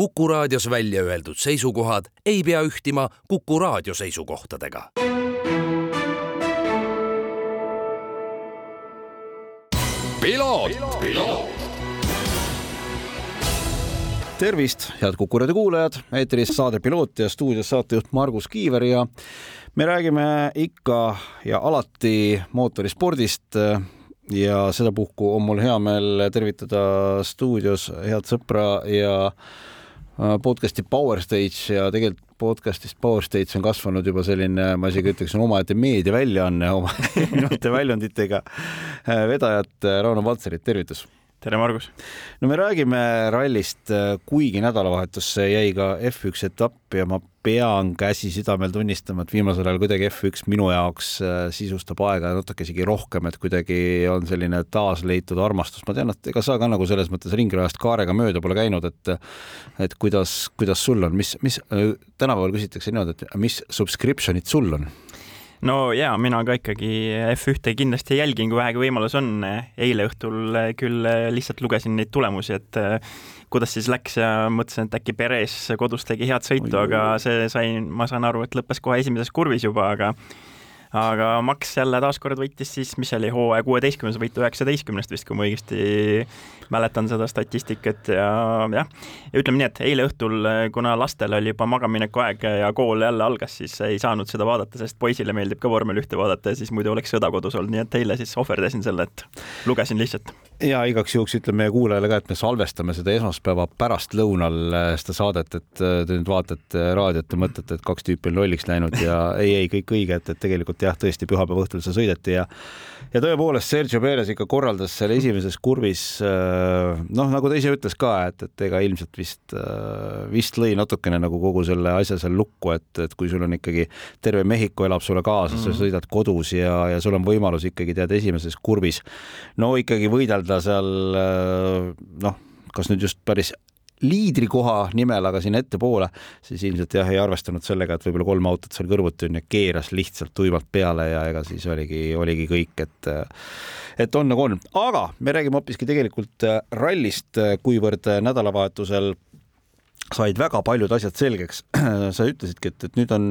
Kuku raadios välja öeldud seisukohad ei pea ühtima Kuku raadio seisukohtadega. tervist, head Kuku raadio kuulajad, eetris saade Piloot ja stuudios saatejuht Margus Kiiver ja me räägime ikka ja alati mootorispordist. Ja sedapuhku on mul hea meel tervitada stuudios head sõpra ja podcast'i Power Stage ja tegelikult podcast'ist Power Stage on kasvanud juba selline, ma isegi ütleksin, omaette meediaväljaanne oma erinevate väljunditega. vedajat Rauno Valtserit, tervitus tere, Margus! no me räägime rallist, kuigi nädalavahetusse jäi ka F1 etapp ja ma pean käsi südamel tunnistama, et viimasel ajal kuidagi F1 minu jaoks äh, sisustab aega natuke isegi rohkem, et kuidagi on selline taasleitud armastus. ma tean, et ega sa ka nagu selles mõttes ringrajast kaarega mööda pole käinud, et et kuidas, kuidas sul on, mis, mis tänapäeval küsitakse niimoodi, et mis subscription'id sul on? No ja mina ka ikkagi F1-e kindlasti jälgin, kui vähegi võimalus on. eile õhtul küll lihtsalt lugesin neid tulemusi, et eh, kuidas siis läks ja mõtlesin, et äkki Perez kodus tegi head sõitu, aga see sai, ma saan aru, et lõppes kohe esimeses kurvis juba, aga aga Max jälle taaskord võitis siis, mis oli hooaja kuueteistkümnes võit üheksateistkümnest vist, kui ma õigesti mäletan seda statistikat ja jah, ja ütleme nii, et eile õhtul, kuna lastel oli juba magamineku aeg ja kool jälle algas, siis ei saanud seda vaadata, sest poisile meeldib ka vormel ühte vaadata ja siis muidu oleks sõda kodus olnud, nii et eile siis ohverdasin selle, et lugesin lihtsalt. Ja igaks juhuks ütlen meie kuulajale ka, et me salvestame seda esmaspäeva pärastlõunal äh, seda saadet, et äh, te nüüd vaatate raadiot ja mõtlete, et kaks tüüpi on lolliks läinud ja ei, ei kõik õige, et, et tegelikult jah, tõesti pühapäeva õhtul see sõideti ja ja tõepoolest Sergio Perez ikka korraldas seal esimeses kurvis äh, noh, nagu ta ise ütles ka, et, et ega ilmselt vist, äh, vist lõi natukene nagu kogu selle asja seal lukku, et, et kui sul on ikkagi terve Mehhiko elab sulle kaasa mm, -hmm. sa sõidad kodus ja, ja sul on võimalus ikkagi tead esimeses kurvis no ikkagi võidelda seal äh, noh, kas nüüd just päris liidrikoha nimel, aga sinna ettepoole, siis ilmselt jah, ei arvestanud sellega, et võib-olla kolm autot seal kõrvuti on ja keeras lihtsalt tuimalt peale ja ega siis oligi, oligi kõik, et et on nagu on, aga me räägime hoopiski tegelikult rallist, kuivõrd nädalavahetusel said väga paljud asjad selgeks. sa ütlesidki, et, et nüüd on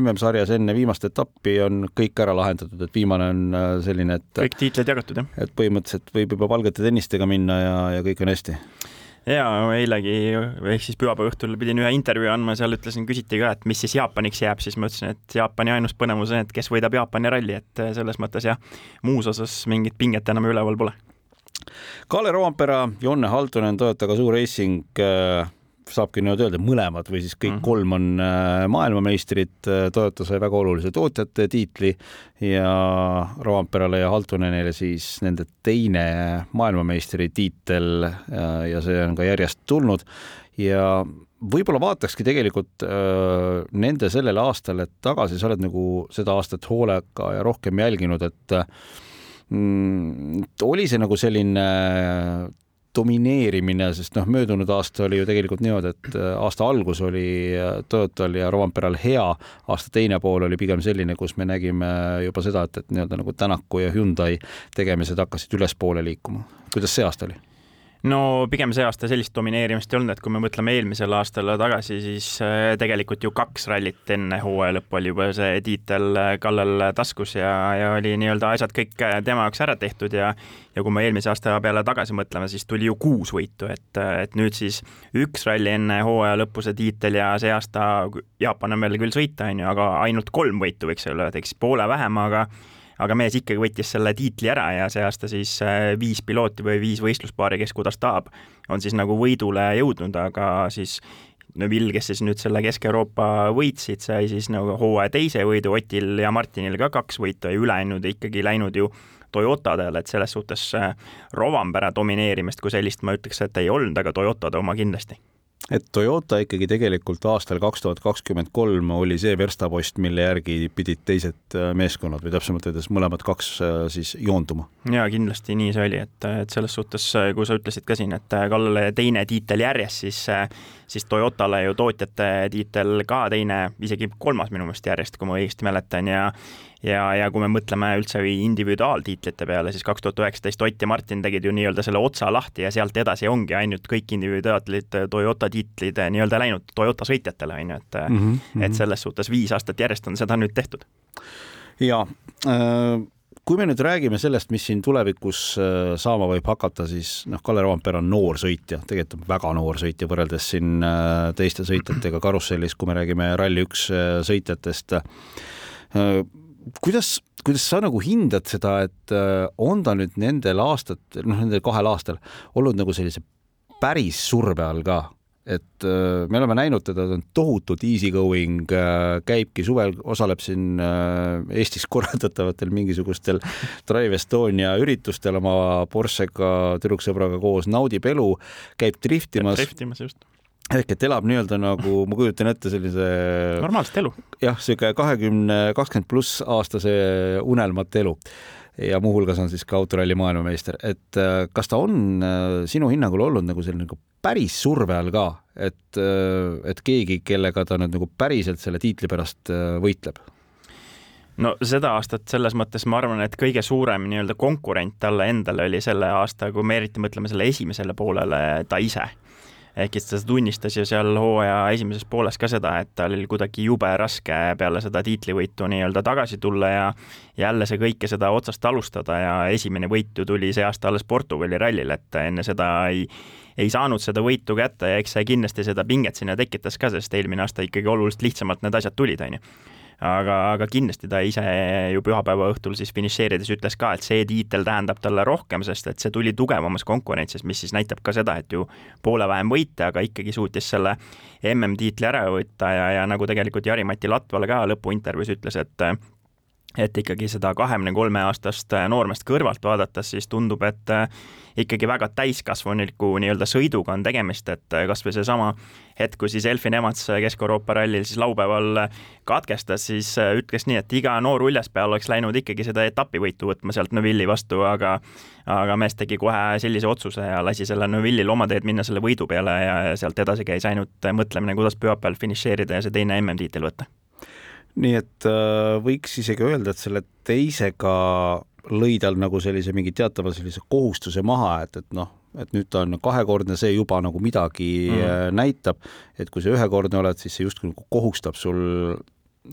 MM-sarjas enne viimast etappi on kõik ära lahendatud, et viimane on selline, et kõik tiitlid jagatud, jah? et põhimõtteliselt võib juba palgete tennistega minna ja, ja kõik on hästi ja eilegi ehk siis pühapäeva õhtul pidin ühe intervjuu andma, seal ütlesin, küsiti ka, et mis siis Jaapaniks jääb, siis ma ütlesin, et Jaapani ainus põnevus on, et kes võidab Jaapani ralli, et selles mõttes jah, muus osas mingit pinget enam üleval pole. Kalle Roompere, Jonne Haltunen, Toyotaga Suur Racing äh saabki niimoodi öelda, mõlemad või siis kõik mm -hmm. kolm on äh, maailmameistrid. Äh, Toyota sai väga olulise tootjate tiitli ja Roamperale ja Haltunenile siis nende teine maailmameistri tiitel äh, ja see on ka järjest tulnud ja võib-olla vaatakski tegelikult äh, nende sellele aastale tagasi, sa oled nagu seda aastat hoolega ja rohkem jälginud, et mm, oli see nagu selline domineerimine, sest noh, möödunud aasta oli ju tegelikult niimoodi, et äh, aasta algus oli äh, Toyotal ja Rovanperal hea, aasta teine pool oli pigem selline, kus me nägime juba seda, et, et nii-öelda nagu Tänaku ja Hyundai tegemised hakkasid ülespoole liikuma. kuidas see aasta oli? No pigem see aasta sellist domineerimist ei olnud, et kui me mõtleme eelmisele aastale tagasi, siis äh, tegelikult ju kaks rallit enne hooaja lõppu oli juba see tiitel äh, Kallel taskus ja, ja oli nii-öelda asjad kõik äh, tema jaoks ära tehtud ja ja kui me eelmise aasta peale tagasi mõtleme, siis tuli ju kuus võitu, et, et nüüd siis üks ralli enne hooaja lõppu see tiitel ja see aasta Jaapan on veel küll sõita, on ju, aga ainult kolm võitu võiks öelda, et eks poole vähem, aga aga mees ikkagi võttis selle tiitli ära ja see aasta siis äh, viis pilooti või viis võistluspaari, kes kuidas tahab, on siis nagu võidule jõudnud, aga siis Neville, kes siis nüüd selle Kesk-Euroopa võitsid, sai siis nagu hooaja teise võidu, Otil ja Martinil ka kaks võitu ja ülejäänud ikkagi läinud ju Toyotadele, et selles suhtes äh, Rovanpera domineerimist kui sellist ma ütleks, et ei olnud, aga Toyotade oma kindlasti et Toyota ikkagi tegelikult aastal kaks tuhat kakskümmend kolm oli see verstapost, mille järgi pidid teised äh, meeskonnad või täpsemalt öeldes mõlemad kaks äh, siis joonduma. ja kindlasti nii see oli, et, et selles suhtes, äh, kui sa ütlesid ka siin, et Kallale teine tiitel järjest, siis siis Toyotale ju tootjate tiitel ka teine, isegi kolmas minu meelest järjest, kui ma õigesti mäletan ja ja, ja kui me mõtleme üldse individuaaltiitlite peale, siis kaks tuhat üheksateist Ott ja Martin tegid ju nii-öelda selle otsa lahti ja sealt edasi ongi ainult kõik individuaalid Toyota tiitlid nii-öelda läinud Toyota sõitjatele, on ju, et mm, -hmm. et selles suhtes viis aastat järjest on seda nüüd tehtud. ja äh kui me nüüd räägime sellest, mis siin tulevikus äh, saama võib hakata, siis noh, Kalle Roompere on noor sõitja, tegelikult väga noor sõitja võrreldes siin äh, teiste sõitjatega karussellis, kui me räägime Rally1 sõitjatest kuidas, kuidas sa nagu hindad seda, et äh, on ta nüüd nendel aastatel, noh, nendel kahel aastal olnud nagu sellise päris surve all ka, et äh, me oleme näinud teda, ta on tohutult easy going, äh, käibki suvel, osaleb siin Eestis korraldatavatel mingisugustel Drive Estonia üritustel oma Porschega, tüdruksõbraga koos, naudib elu, käib driftimas. driftimas just ehk et elab nii-öelda nagu, ma kujutan ette sellise normaalset elu. jah, sihuke kahekümne, kakskümmend pluss aastase unelmat elu ja muuhulgas on siis ka autoralli maailmameister, et äh, kas ta on äh, sinu hinnangul olnud nagu selline nagu päris surve all ka, et, äh, et keegi, kellega ta nüüd nagu päriselt selle tiitli pärast võitleb? no seda aastat selles mõttes ma arvan, et kõige suurem nii-öelda konkurent talle endale oli selle aasta, kui me eriti mõtleme selle esimesele poolele, ta ise et ta tunnistas ju seal hooaja esimeses pooles ka seda, et tal oli kuidagi jube raske peale seda tiitlivõitu nii-öelda tagasi tulla ja jälle see kõike seda otsast alustada ja esimene võit ju tuli see aasta alles Portugali rallil, et enne seda ei ei saanud seda võitu kätte ja eks see kindlasti seda pinget sinna tekitas ka, sest eelmine aasta ikkagi oluliselt lihtsamalt need asjad tulid, on ju aga, aga kindlasti ta ise ju pühapäeva õhtul siis finišeerides ütles ka, et see tiitel tähendab talle rohkem, sest et see tuli tugevamas konkurentsis, mis siis näitab ka seda, et ju poole vähem võite, aga ikkagi suutis selle MM-tiitli ära võtta ja, ja nagu tegelikult Jari-Mati Latval ka lõpuintervjuus ütles, et et ikkagi seda kahekümne kolme aastast noormeest kõrvalt vaadates, siis tundub, et ikkagi väga täiskasvanuliku nii-öelda sõiduga on tegemist, et kas või seesama hetk, kui siis Elfin Emats Kesk-Euroopa rallil siis laupäeval katkestas, siis ütles nii, et iga noor uljaspea oleks läinud ikkagi seda etapivõitu võtma sealt Neuvilli vastu, aga aga mees tegi kohe sellise otsuse ja lasi selle Neuvillil oma teed minna selle võidu peale ja sealt edasi käis ainult mõtlemine, kuidas pühapäeval finišeerida ja see teine MM-tiitel võtta nii et äh, võiks isegi öelda, et selle teisega lõi tal nagu sellise mingi teatava sellise kohustuse maha, et, et noh, et nüüd ta on kahekordne, see juba nagu midagi mm. näitab, et kui sa ühekordne oled, siis see justkui nagu kohustab sul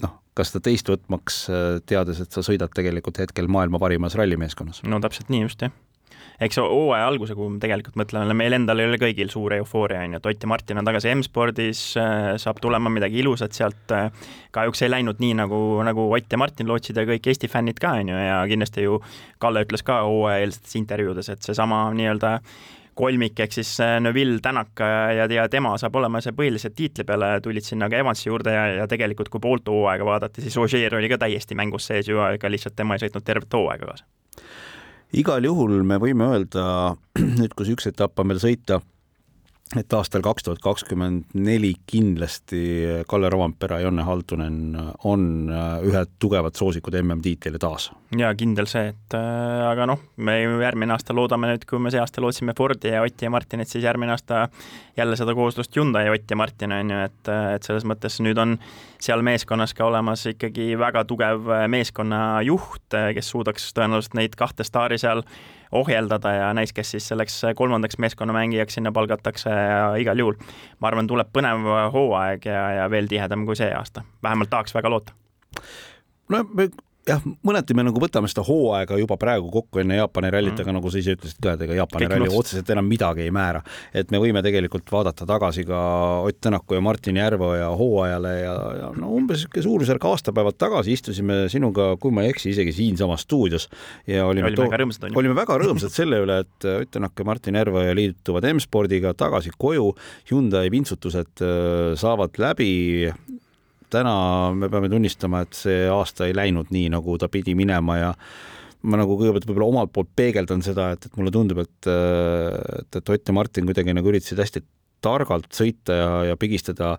noh, kas seda teist võtmaks, äh, teades, et sa sõidad tegelikult hetkel maailma parimas rallimeeskonnas. no täpselt nii just, jah eks hooaja alguse, kui me tegelikult mõtleme, meil endal ei ole kõigil suur eufooria, on ju, et Ott ja Martin on tagasi M-spordis, äh, saab tulema midagi ilusat sealt, äh, kahjuks ei läinud nii, nagu, nagu Ott ja Martin lootsid ja kõik Eesti fännid ka, on ju, ja kindlasti ju Kalle ütles ka hooajaeelsetes intervjuudes, et seesama nii-öelda kolmik ehk siis äh, Neville, Tänak ja, ja tema saab olema see põhilised tiitli peale, tulid sinna ka Evansi juurde ja, ja tegelikult kui poolt hooaega vaadata, siis Ogier oli ka täiesti mängus sees ju, ega lihtsalt tema ei sõitnud tervet hooaega kaasa igal juhul me võime öelda nüüd, kus üks etapp on veel sõita, et aastal kaks tuhat kakskümmend neli kindlasti Kalle Rovampere ja Jonne Haldunen on äh, ühed tugevad soosikud MM-tiitlile taas. ja kindel see, et äh, aga noh, me ju järgmine aasta loodame nüüd, kui me see aasta lootsime Fordi ja Otti ja Martinit, siis järgmine aasta jälle seda kooslust Hyundai ja Ott ja Martin on ju, et, äh, et selles mõttes nüüd on seal meeskonnas ka olemas ikkagi väga tugev meeskonnajuht, kes suudaks tõenäoliselt neid kahte staari seal ohjeldada ja näis, kes siis selleks kolmandaks meeskonnamängijaks sinna palgatakse ja igal juhul ma arvan, tuleb põnev hooaeg ja, ja veel tihedam kui see aasta, vähemalt tahaks väga loota. No me jah, mõneti me nagu võtame seda hooaega juba praegu kokku enne Jaapani rallit mm., aga nagu sa ise ütlesid ka, et ega Jaapani Kõik ralli otseselt enam midagi ei määra. et me võime tegelikult vaadata tagasi ka Ott Tänaku ja Martin Järveoja hooajale ja, ja no umbes niisugune suurusjärk aastapäevad tagasi istusime sinuga, kui ma ei eksi, isegi siinsamas stuudios ja olime, olime väga rõõmsad, olime väga rõõmsad selle üle, et Ott Tänak ja Martin Järveoja liituvad M-spordiga tagasi koju, Hyundai vintsutused äh, saavad läbi täna me peame tunnistama, et see aasta ei läinud nii, nagu ta pidi minema ja ma nagu kõigepealt võib-olla omalt poolt peegeldan seda, et, et mulle tundub, et, et, et Ott ja Martin kuidagi nagu üritasid hästi targalt sõita ja, ja pigistada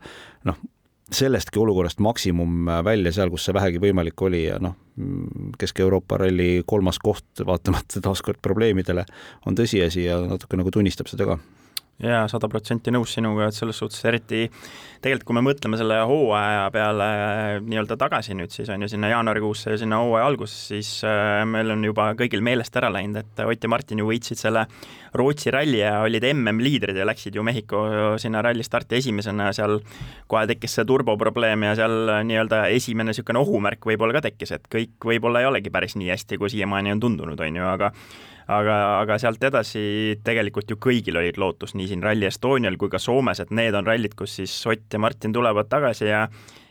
noh, sellestki olukorrast maksimum välja seal, kus see vähegi võimalik oli ja noh, Kesk-Euroopa ralli kolmas koht, vaatamata taaskord probleemidele, on tõsiasi ja natuke nagu tunnistab seda ka jaa, sada protsenti nõus sinuga, et selles suhtes eriti tegelikult, kui me mõtleme selle hooaja peale äh, nii-öelda tagasi nüüd siis on ju sinna jaanuarikuusse ja sinna hooaja algusesse, siis äh, meil on juba kõigil meelest ära läinud, et Ott ja Martin ju võitsid selle Rootsi ralli ja olid MM-liidrid ja läksid ju Mehhiko sinna ralli starti esimesena ja seal kohe tekkis see turboprobleem ja seal äh, nii-öelda esimene niisugune ohumärk võib-olla ka tekkis, et kõik võib-olla ei olegi päris nii hästi, kui siiamaani on tundunud, on ju, aga aga, aga sealt edasi tegelikult ju kõigil olid lootus, nii siin Rally Estonial kui ka Soomes, et need on rallid, kus siis Ott ja Martin tulevad tagasi ja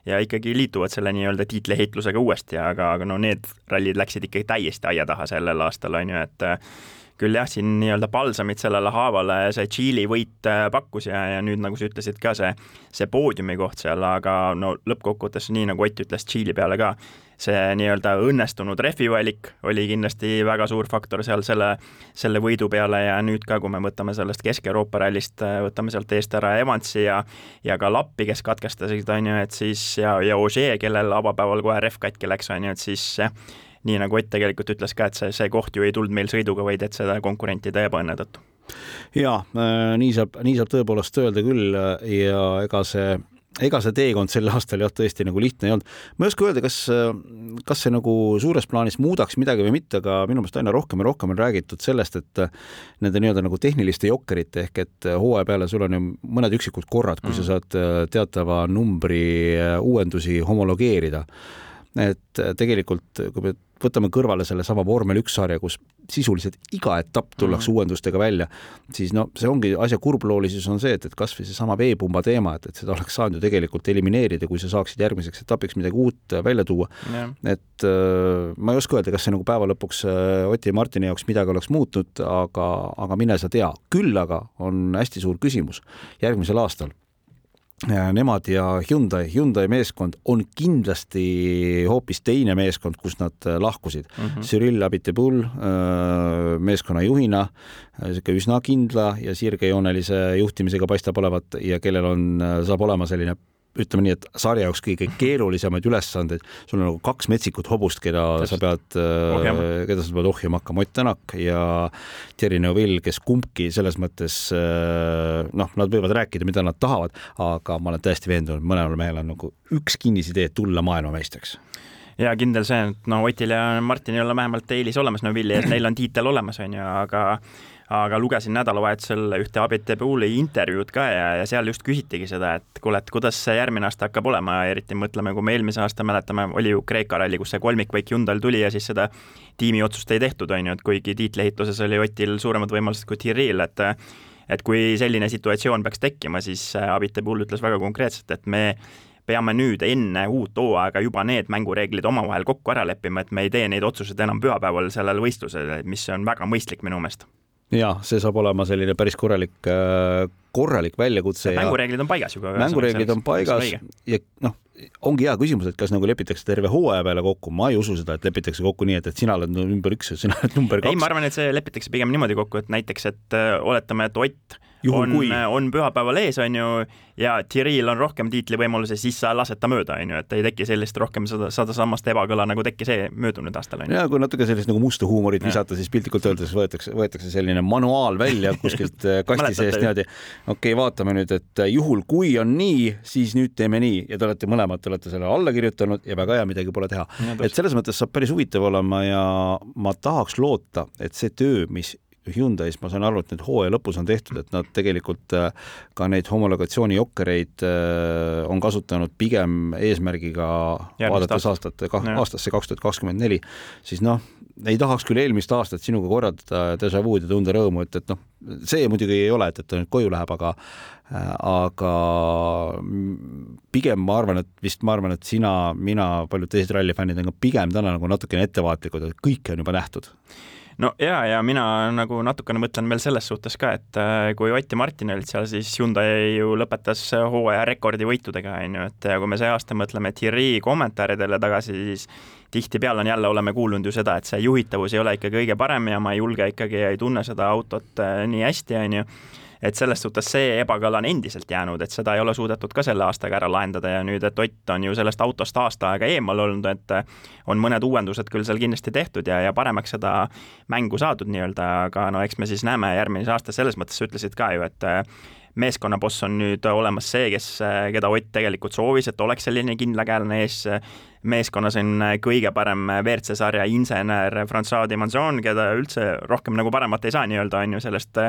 ja ikkagi liituvad selle nii-öelda tiitliheitlusega uuesti, aga, aga no need rallid läksid ikkagi täiesti aia taha sellel aastal, on ju, et küll jah, siin nii-öelda palsamit sellele haavale see Tšiili võit äh, pakkus ja, ja nüüd, nagu sa ütlesid ka, see, see poodiumi koht seal, aga no lõppkokkuvõttes, nii nagu Ott ütles Tšiili peale ka, see nii-öelda õnnestunud rehvivalik oli kindlasti väga suur faktor seal selle, selle võidu peale ja nüüd ka, kui me võtame sellest Kesk-Euroopa rallist, äh, võtame sealt eest ära Evansi ja ja ka Lappi, kes katkestasid, on ju, et siis ja, ja Ožee, kellel avapäeval kohe rehv katki läks, on ju, et siis jah, nii nagu Ott tegelikult ütles ka, et see, see koht ju ei tulnud meil sõiduga, vaid et seda konkurentide ebaõnne tõttu. jaa, äh, nii saab, nii saab tõepoolest öelda küll ja ega see ega see teekond sel aastal jah, tõesti nagu lihtne ei olnud. ma ei oska öelda, kas, kas see nagu suures plaanis muudaks midagi või mitte, aga minu meelest aina rohkem ja rohkem on räägitud sellest, et nende nii-öelda nagu tehniliste jokkerite ehk et hooaja peale sul on ju mõned üksikud korrad, kui mm. sa saad teatava numbri uuendusi homologeerida et tegelikult, kui me võtame kõrvale sellesama vormel üks sarja, kus sisuliselt iga etapp tullakse mm -hmm. uuendustega välja, siis no see ongi asja kurbloolisus on see, et, et kasvõi seesama veepumba teema, et, et seda oleks saanud ju tegelikult elimineerida, kui sa saaksid järgmiseks etapiks midagi uut välja tuua yeah.. et äh, ma ei oska öelda, kas see nagu päeva lõpuks äh, Oti ja Martini jaoks midagi oleks muutnud, aga, aga mine sa tea. küll aga on hästi suur küsimus järgmisel aastal Nemad ja Hyundai, Hyundai meeskond on kindlasti hoopis teine meeskond, kust nad äh, lahkusid mm. -hmm. Cyril Abiteboul äh, meeskonna juhina, niisugune äh, üsna kindla ja sirgejoonelise juhtimisega paistab olevat ja kellel on, saab olema selline ütleme nii, et sarja jaoks kõige keerulisemaid ülesandeid, sul on nagu kaks metsikut hobust, keda Täpselt. sa pead, äh, keda sa pead ohjama hakkama, Ott Tänak ja Thierry Neuville, kes kumbki selles mõttes äh, noh, nad võivad rääkida, mida nad tahavad, aga ma olen täiesti veendunud, mõlemal mehel on nagu üks kinnisidee tulla maailmameistriks ja kindel see, et no Otil ja Martinil on vähemalt eelis olemas Neuvilli ees, neil on tiitel olemas, on ju, aga aga lugesin nädalavahetusel ühte Abit Ebeuli intervjuud ka ja, ja seal just küsitigi seda, et kuule, et kuidas see järgmine aasta hakkab olema, eriti mõtleme, kui me eelmise aasta mäletame, oli ju Kreeka ralli, kus see kolmikvõik Hyundai'l tuli ja siis seda tiimi otsust ei tehtud, on ju, et kuigi tiitliehituses oli Otil suuremad võimalused kui Thierry'l, et et kui selline situatsioon peaks tekkima, siis Abit Ebul ütles väga konkreetselt, et me peame nüüd enne uut hooaega juba need mängureeglid omavahel kokku ära leppima, et me ei tee neid otsuseid enam pühapäeval sellel võistlusel, mis on väga mõistlik minu meelest ja see saab olema selline päris korralik, äh, korralik väljakutse. mängureeglid on paigas juba. mängureeglid on paigas ja noh, ongi hea küsimus, et kas nagu lepitakse terve hooaja peale kokku, ma ei usu seda, et lepitakse kokku nii, et, et sina oled number üks ja sina oled number kaks. ei, ma arvan, et see lepitakse pigem niimoodi kokku, et näiteks, et äh, oletame, et Ott on kui..., on pühapäeval ees, on ju, ja Thierry'l on rohkem tiitlivõimalusi, siis sa lased ta mööda, on ju, et ei teki sellist rohkem sada sammast ebakõla, nagu tekkis möödunud aastal, on ju. ja kui natuke sellist nagu musta huumorit visata, siis piltlikult öeldes võetakse, võetakse selline manuaal välja kuskilt äh, kasti seest niimoodi. okei okay,, vaatame nüüd, et äh, juhul kui on nii, siis nüüd teeme nii ja te olete mõlemad, te olete selle alla kirjutanud ja väga hea, midagi pole teha. et selles mõttes saab päris huvitav olema ja ma tahaks loota, et see töö, mis Hyundai's ma saan aru, et nüüd hooaja lõpus on tehtud, et nad tegelikult äh, ka neid homologatsiooni jokkereid äh, on kasutanud pigem eesmärgiga vaadates aastat, aastasse kaks tuhat kakskümmend neli, siis noh, ei tahaks küll eelmist aastat sinuga korraldada déjà vu'd ja tunda rõõmu, et, et noh, see muidugi ei ole, et, et ta nüüd koju läheb, aga äh, aga pigem ma arvan, et vist ma arvan, et sina, mina, paljud teised rallifännid on ka pigem täna nagu natukene ettevaatlikud, et kõike on juba nähtud no ja, ja mina nagu natukene mõtlen veel selles suhtes ka, et äh, kui Ott ja Martin olid seal, siis Hyundai ju lõpetas hooaja rekordivõitudega, on ju, et kui me see aasta mõtleme Thierry kommentaaridele tagasi, siis tihtipeale on jälle, oleme kuulnud ju seda, et see juhitavus ei ole ikka kõige parem ja ma ei julge ikkagi, ei tunne seda autot äh, nii hästi, on ju et selles suhtes see ebakõla on endiselt jäänud, et seda ei ole suudetud ka selle aastaga ära lahendada ja nüüd, et Ott on ju sellest autost aasta aega eemal olnud, et on mõned uuendused küll seal kindlasti tehtud ja, ja paremaks seda mängu saadud nii-öelda, aga no eks me siis näeme järgmises aastas, selles mõttes sa ütlesid ka ju, et meeskonnaboss on nüüd olemas see, kes, keda Ott tegelikult soovis, et oleks selline kindlakäeline ees. meeskonnas on kõige parem WRC sarja insener Francois Dimanson, keda üldse rohkem nagu paremat ei saa nii-öelda, on ju, sellest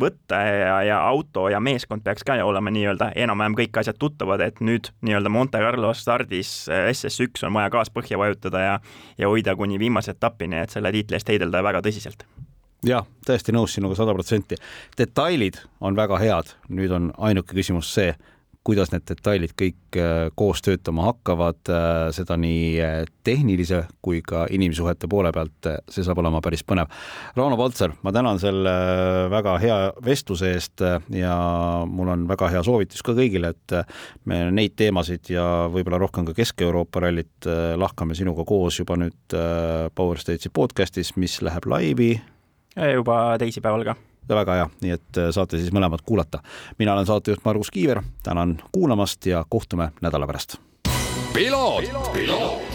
võtta ja, ja auto ja meeskond peaks ka olema nii-öelda enam-vähem kõik asjad tuttavad, et nüüd nii-öelda Monte Carlo stardis SS1 on vaja gaas põhja vajutada ja ja hoida kuni viimase etapini, et selle tiitli eest heidelda väga tõsiselt jah, täiesti nõus sinuga sada protsenti. detailid on väga head, nüüd on ainuke küsimus see, kuidas need detailid kõik äh, koos töötama hakkavad, äh, seda nii äh, tehnilise kui ka inimsuhete poole pealt, see saab olema päris põnev. Rauno Paltser, ma tänan selle väga hea vestluse eest ja mul on väga hea soovitus ka kõigile, et me neid teemasid ja võib-olla rohkem ka Kesk-Euroopa rallit lahkame sinuga koos juba nüüd Power Stage'i podcastis, mis läheb laivi juba teisipäeval ka. väga hea, nii et äh, saate siis mõlemad kuulata. mina olen saatejuht Margus Kiiver, tänan kuulamast ja kohtume nädala pärast. piloot, piloot